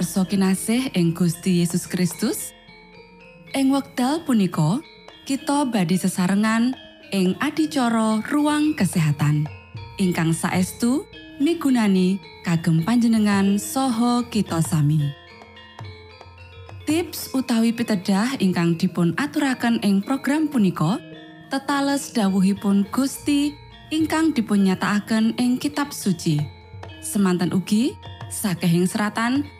Pamirsa kinasih ing Gusti Yesus Kristus. Ing wekdal punika, kita badhe sesarengan ing adicara ruang kesehatan. Ingkang saestu migunani kagem panjenengan saha kita sami. Tips utawi pitedah ingkang dipun aturaken ing program punika tetales dawuhipun Gusti ingkang dipunnyatakaken ing kitab suci. Semanten ugi sakehing seratan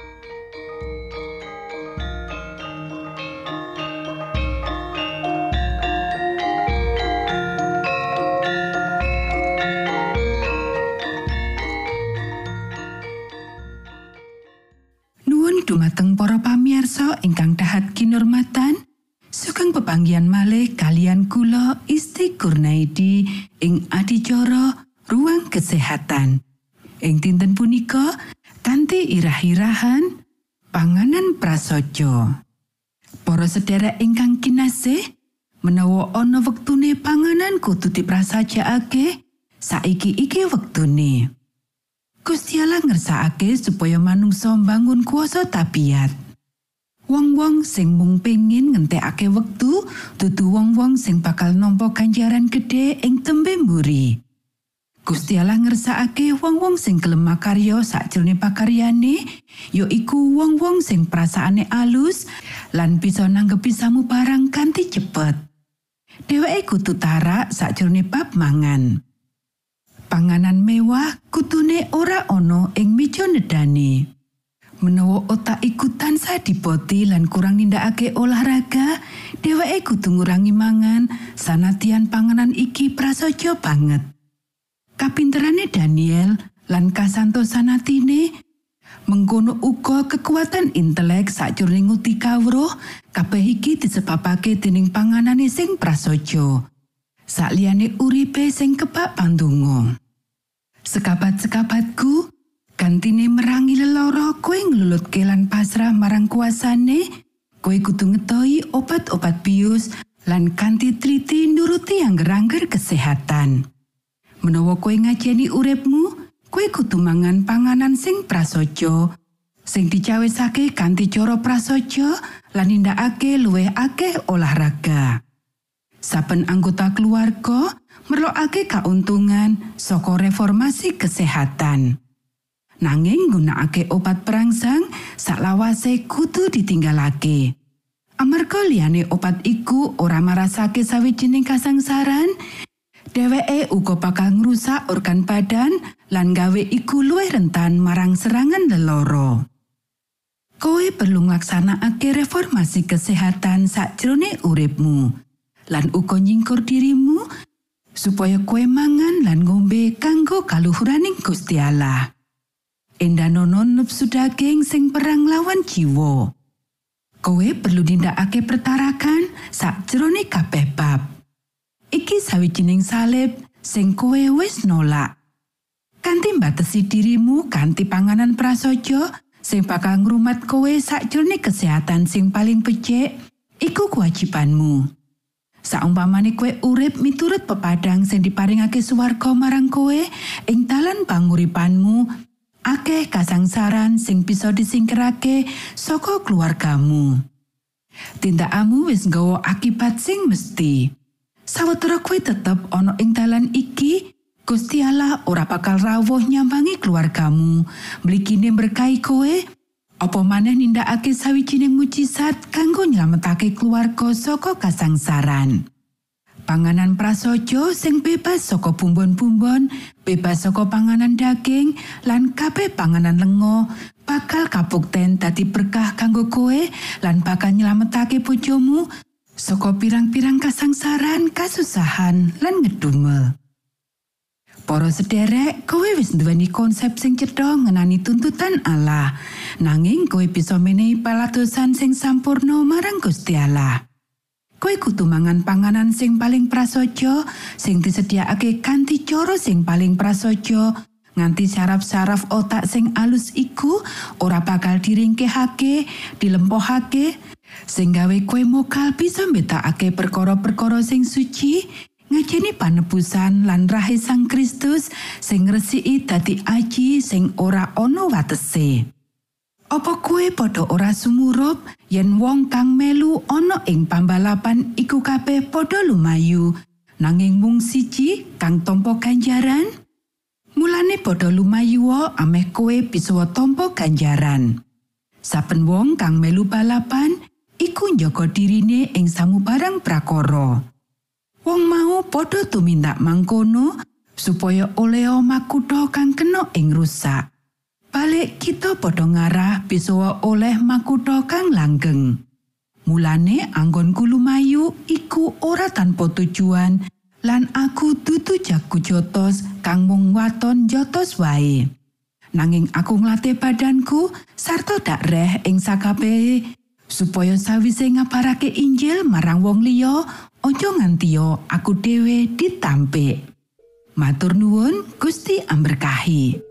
pamiarsa ingkang dahat kinurmatan sugeng pepanggian malih kalian kula Isti Kurnaidi ing adicara ruang kesehatan. Ing dinten punika kanthi irah-irahan panganan prasaja. Para sedherek ingkang kinasih menawa ana wektune panganan kudu diprasajakake saiki iki wektune. Gusti Allah ngersakake supaya manungsa mbangun kuasa tabiat. Wong-wong sing mung pengin ngentekake wektu dudu wong-wong sing bakal nampa ganjaran gedhe ing tembe mburi. Gusti Allah ngersakake wong-wong sing gelem makarya sakjroning pakaryane ya iku wong-wong sing perasaane alus lan bisa nanggepi samu barang kanthi cepet. Dheweke kudu tarak sakjroning bab mangan. panganan mewah kutune ora ana ing meja nedane. Menawa otak iku tansah dipoti lan kurang nindakake olahraga, dheweke kudu ngurangi mangan sanatian panganan iki prasaja banget. Kapinterane Daniel lan kasanto sanatine mengkono uga kekuatan intelek sakjroning nguti kawruh kabeh iki disebabake dening panganane sing prasaja. Sakliyane uripe sing kebak pandonga. Sekabat-sekabatku, gantine merangi leloro kowe nglulutke lan pasrah marang kuasane, kowe kudu ngetoi obat-obat bius lan kanthi triti nuruti angger-angger kesehatan. Menawa kowe ngajeni uripmu, kowe kudu mangan panganan sing prasaja, sing dicawesake kanthi cara prasaja lan nindakake luwih akeh olahraga. Saben anggota keluarga merlokake kauntungan saka reformasi kesehatan. Nanging nggunakake obat perangsang saklawase kudu ditinggalake. Amarga liyane obat iku ora marasake sawijining kasangsaran, dheweke uga bakal ngrusak organ badan lan gawe iku luwih rentan marang serangan leloro. Koe perlu nglaksanakake reformasi kesehatan sakjroning uripmu lan uga nyingkur dirimu supaya kue mangan lan ngombe kanggo kaluhuraning Gusti Allah. Endanono nepsu daging sing perang lawan jiwa. Kowe perlu nindakake pertarakan sakjroning kabeh bab. Iki sawijining salib sing kowe wis nolak. Kanti mbatesi dirimu kanthi panganan prasaja sing bakal ngrumat kowe sakjroning kesehatan sing paling becik, iku kewajibanmu. Saumpamane kowe urip miturut pepadang sing diparingake swarga marang kowe ing dalan panguripanmu, akeh kasangsaran sing bisa disingkirake saka keluargamu. Tindakamu wis nggawa akibat sing mesti. Sawetara kowe tetep ana ing dalan iki, Gusti Allah ora bakal rawuh nyambangi keluargamu, mligine berkahi kowe, apa maneh nindakake sawijining mujizat kanggo nyelametake keluarga saka kasangsaran. Panganan prasaja sing bebas saka bumbon-bumbon, bebas saka panganan daging, lan kabeh panganan lengo bakal kabukten dadi berkah kanggo kowe lan bakal nyelametake bojomu saka pirang-pirang kasangsaran, kasusahan, lan ngedumel. Para sederek, kowe wis nduweni konsep sing cedha ngenani tuntutan Allah. Nanging kowe bisa menehi paladosan sing sampurno marang Gusti Allah. Kowe kudu mangan panganan sing paling prasaja, sing disediakake kanthi cara sing paling prasaja, nganti saraf-saraf otak sing alus iku ora bakal diringkehake, dilempohake, sing gawe kowe mokal bisa mbedakake perkara-perkara sing suci, ngajeni panebusan lan rahe Sang Kristus sing ngresiki dadi aji sing ora ana watese. Apa kue padha ora sumurup yen wong kang melu ana ing pambalapan iku kabeh padha lumayu nanging mung siji kang tompo ganjaran? Mulane padha lumayu ameh kue bisa tompo ganjaran. Saben wong kang melu balapan iku njaga dirine ing samubarang prakara. Wong mau padha tumindak mangkono supaya oleh makutha kang kena ing rusak. Balik kita padha ngarah bisa oleh makutha kang langgeng. Mulane anggonku lumayu iku ora tanpa tujuan lan aku dudu jago jotos kang mung waton jotos wae. Nanging aku nglatih badanku sarta dak reh ing sakabehe supaya sawise ngabarake Injil marang wong liya aja nganti aku dhewe ditampik. Matur nuwun Gusti amberkahi.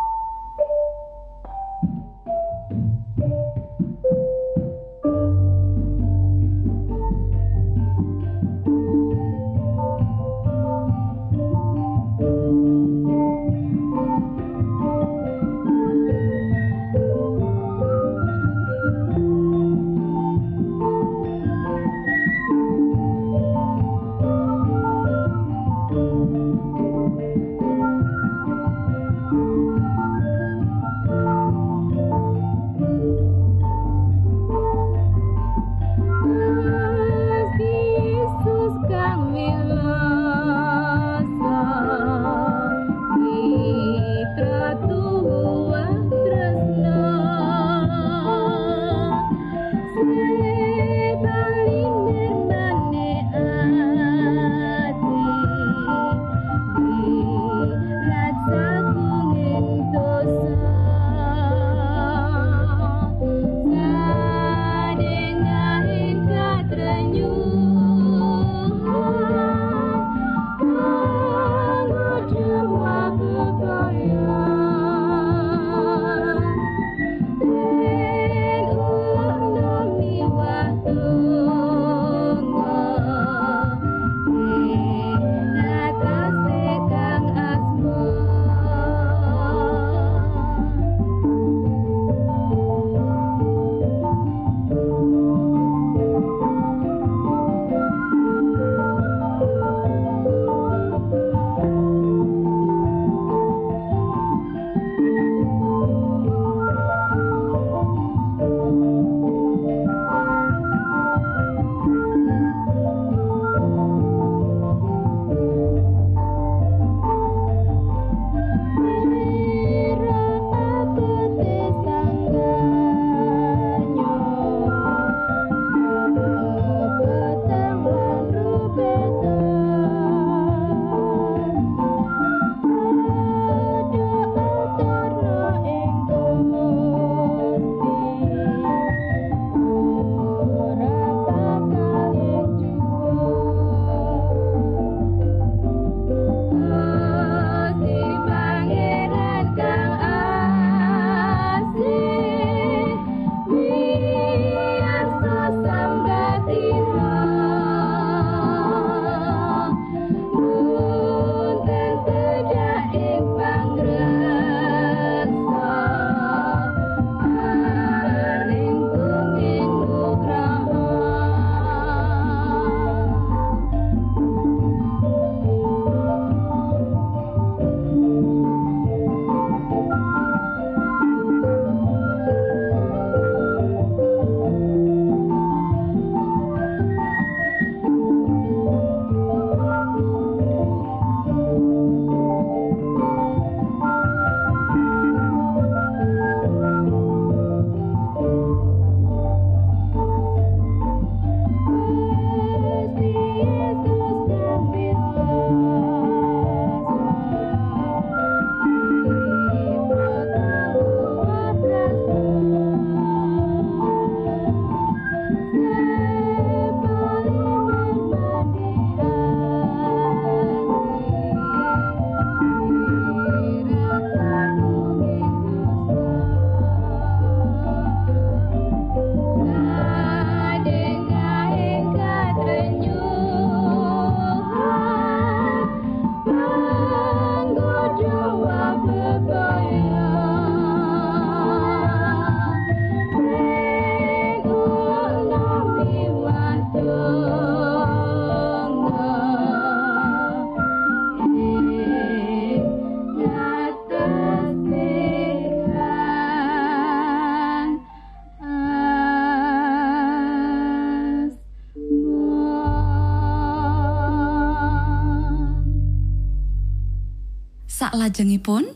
Saklajengipun,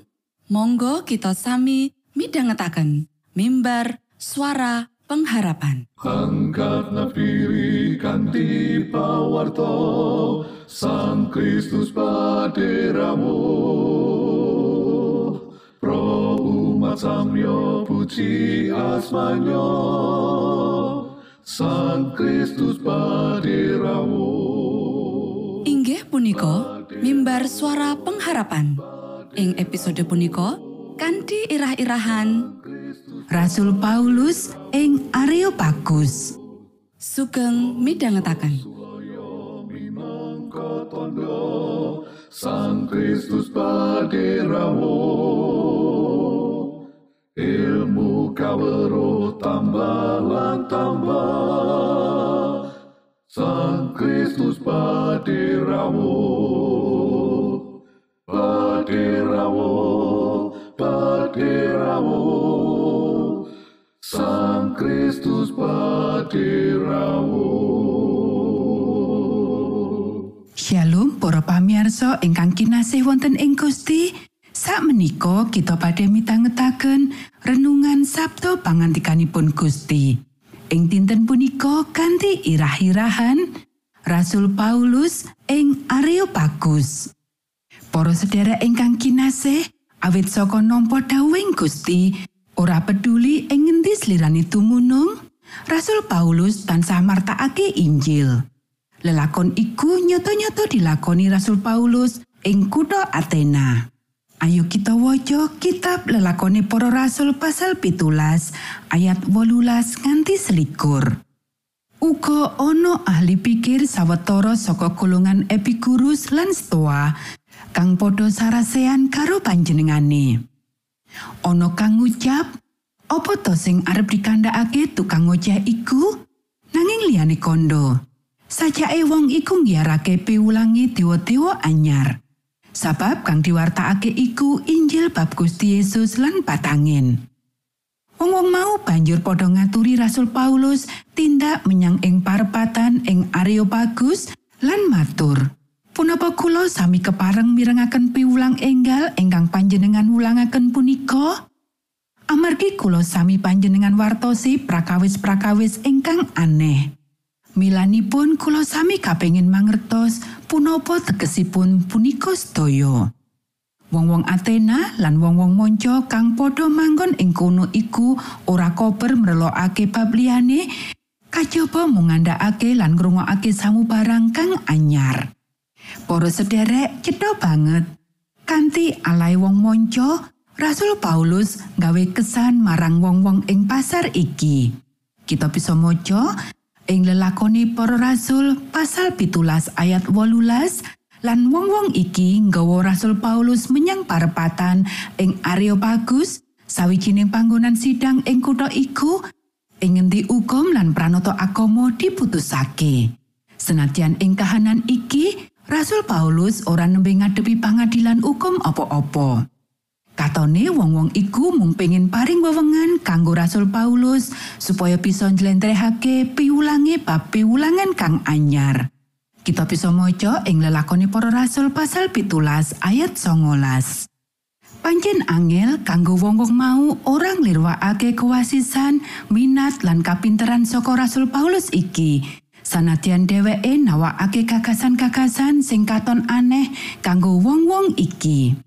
monggo kita sami midhangetaken mimbar suara pengharapan. Angkat pawarto Sang Kristus paderamu Pro umat samyo puji asmanyo Sang Kristus paderamu Inggih punika mimbar suara pengharapan. Ing episode punika kanthi irah-irahan Rasul Paulus ing Areopagus. sugeng tondo Sang Kristus paderamu ilmu kawero tambah tambah. Sang Kristus paderamu paderamu paderamu Sang Kristus paderamu Shalom para pamirsa ingkang kinasih wonten ing Gusti. Sakmenika kita badhe mitangetaken renungan Sabto pangantikanipun Gusti. Ing dinten punika kanthi irah-irahan Rasul Paulus ing Areopagus. Para sedherek ingkang kinasih, awit saka nampa dawuhing Gusti, ora peduli ing ngendi slirane tumunung, Rasul Paulus tansah martakake Injil. Lelakon iku nyoto-nyoto dilakoni Rasul Paulus ing kutha Athena. Ayo kita waca kitab lelakoni para rasul pasal pitulas ayat wolulas nganti selikur. Uga ana ahli pikir sawetara saka golongan Epicurus lan Stoa kang padha sarasean karo panjenengane. Ana kang ngucap, "Apa to sing arep dikandhakake tukang ngoceh iku?" Nanging liyane kondo. Sajake wong iku ngiyarake piwulangi dewa-dewa anyar. Sabab kang diwartakake iku Injil bab Gusti Yesus lan patangin. Wong-wong mau banjur padha ngaturi Rasul Paulus tindak menyang ing parepatan ing Areopagus lan matur. Punapa kula sami kepareng mirengaken piwulang enggal ingkang panjenengan wulangaken punika? Amargi kula sami panjenengan wartosi prakawis-prakawis ingkang aneh. Milanipun kula sami kapengin mangertos punapa tegesipun punika sedaya. Wong-wong Athena lan wong-wong monco kang padha manggon ing kono iku ora koper mrelokake bab liyane kajaba mung ngandhakake lan ngrungokake samubarang kang anyar. Para sederek cetha banget kanthi alai wong monco Rasul Paulus gawe kesan marang wong-wong ing pasar iki. Kita bisa maca ing lelakoni para rasul pasal pitulas ayat wolulas lan wong-wong iki nggawa Rasul Paulus menyang parepatan ing Areopagus sawijining panggonan sidang ing kutha iku ing ngendi hukum lan pranoto agama diputusake. Senadyan ing kahanan iki Rasul Paulus ora nembe ngadepi pangadilan hukum apa-apa. Katone wong-wong iku mung pengin paring wewengan kanggo Rasul Paulus supaya bisa njlentrehake piwulange bab piwulangan kang anyar. Kita bisa maca ing lelakoni para rasul pasal pitulas ayat songolas. Pancen angel kanggo wong-wong mau orang lirwakake kewasisan, minat lan kapinteran saka Rasul Paulus iki. Sanadyan dheweke nawakake gagasan-gagasan sing katon aneh kanggo wong-wong iki.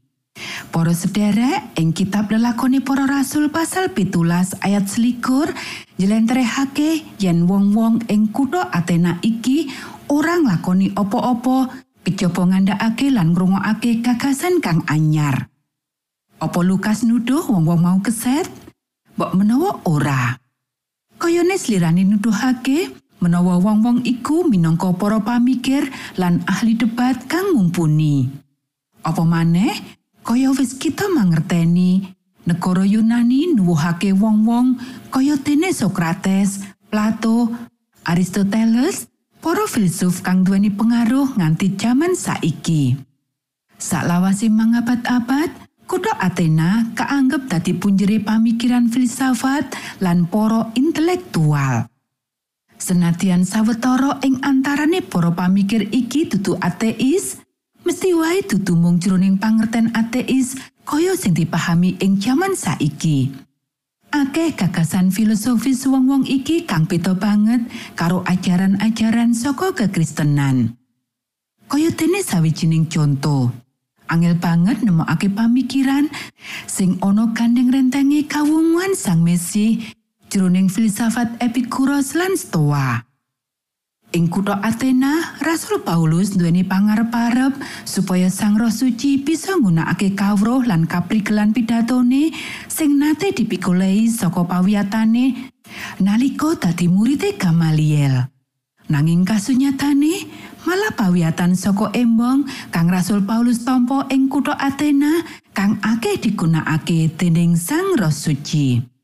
Para sederek ing kitab lelakoni para rasul pasal pitulas ayat selikur njlentrehake yen wong-wong ing kutha Athena iki ora nglakoni apa-apa kejaba ngandhakake lan ngrungokake gagasan kang anyar. Apa Lukas nuduh wong-wong mau keset? Mbok menawa ora. Kayane slirane nuduhake menawa wong-wong iku minangka para pamikir lan ahli debat kang mumpuni. Apa maneh kaya wis kita mangerteni negara Yunani nuwuhake wong-wong kaya dene Sokrates, Plato, Aristoteles, para filsuf kang duweni pengaruh nganti jaman saiki. Saklawase mangabad-abad, kutha Athena kaanggep dadi punjere pamikiran filsafat lan para intelektual. Senadyan sawetara ing antarane para pamikir iki dudu ateis, Gusti wae dudu mung jroning pangerten ateis kaya sing dipahami ing jaman saiki. Akeh gagasan filosofis wong-wong iki kang beda banget karo ajaran-ajaran saka kekristenan. Kaya dene sawijining conto. Angel banget nemokake pamikiran sing ana gandeng rentengi kawungan Sang Mesih jroning filsafat Epikuros lan Stoa. Ing kutha Athena, Rasul Paulus duweni pangarep-arep supaya Sang Roh Suci bisa nggunakake kawruh lan kaprigelan pidatone sing nate dipikolehi saka pawiyatane nalika dadi murid Gamaliel. Nanging kasunyatane, malah pawiyatan saka embong kang Rasul Paulus tampa ing kutha Athena kang akeh digunakake dening Sang Roh Suci.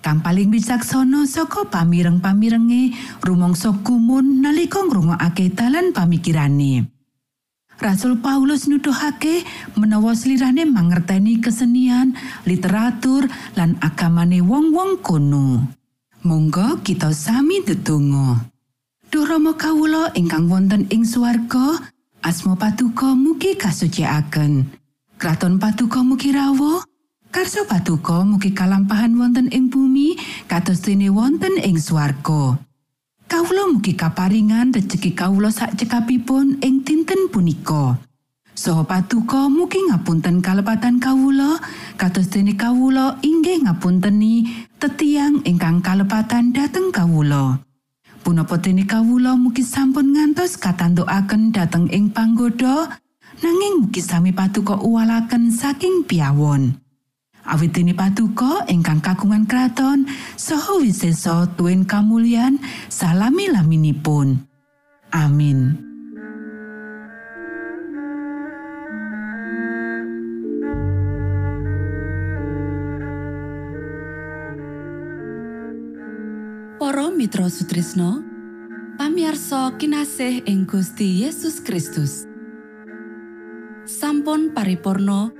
Kang paling bijaksana saka pamireng-pamirenge rumangsa gumun nalika ngrungokake dalan pamikirane. Rasul Paulus nuduhake menawa slirane mangerteni kesenian, literatur, lan agamane wong-wong kono. Monggo kita sami ndedonga. Duh Rama kawula ingkang wonten ing swarga, asma patuko mugi kasucikaken. Kraton patuko mugi rawuh, Karso patuko mugi kalampahan wonten ing bumi kados dene wonten ing swarga. Kawula mugi kaparingan rejeki kawula sak cekapipun ing dinten punika. Soho patuko mugi ngapunten kalepatan kawula kados dene kawula inggih ngapunteni tetiang ingkang kalepatan dhateng kawula. Punapa dene kawula mugi sampun ngantos katantukaken dhateng ing panggoda nanging mugi sami patuko uwalaken saking piawon. Awit dene patuko ingkang kagungan kraton saha wisesa tuwin kamulyan salami laminipun. Amin. Para Mitra Sutrisno pamiarsa kinasih ing Gusti Yesus Kristus sampun paripurno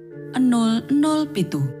007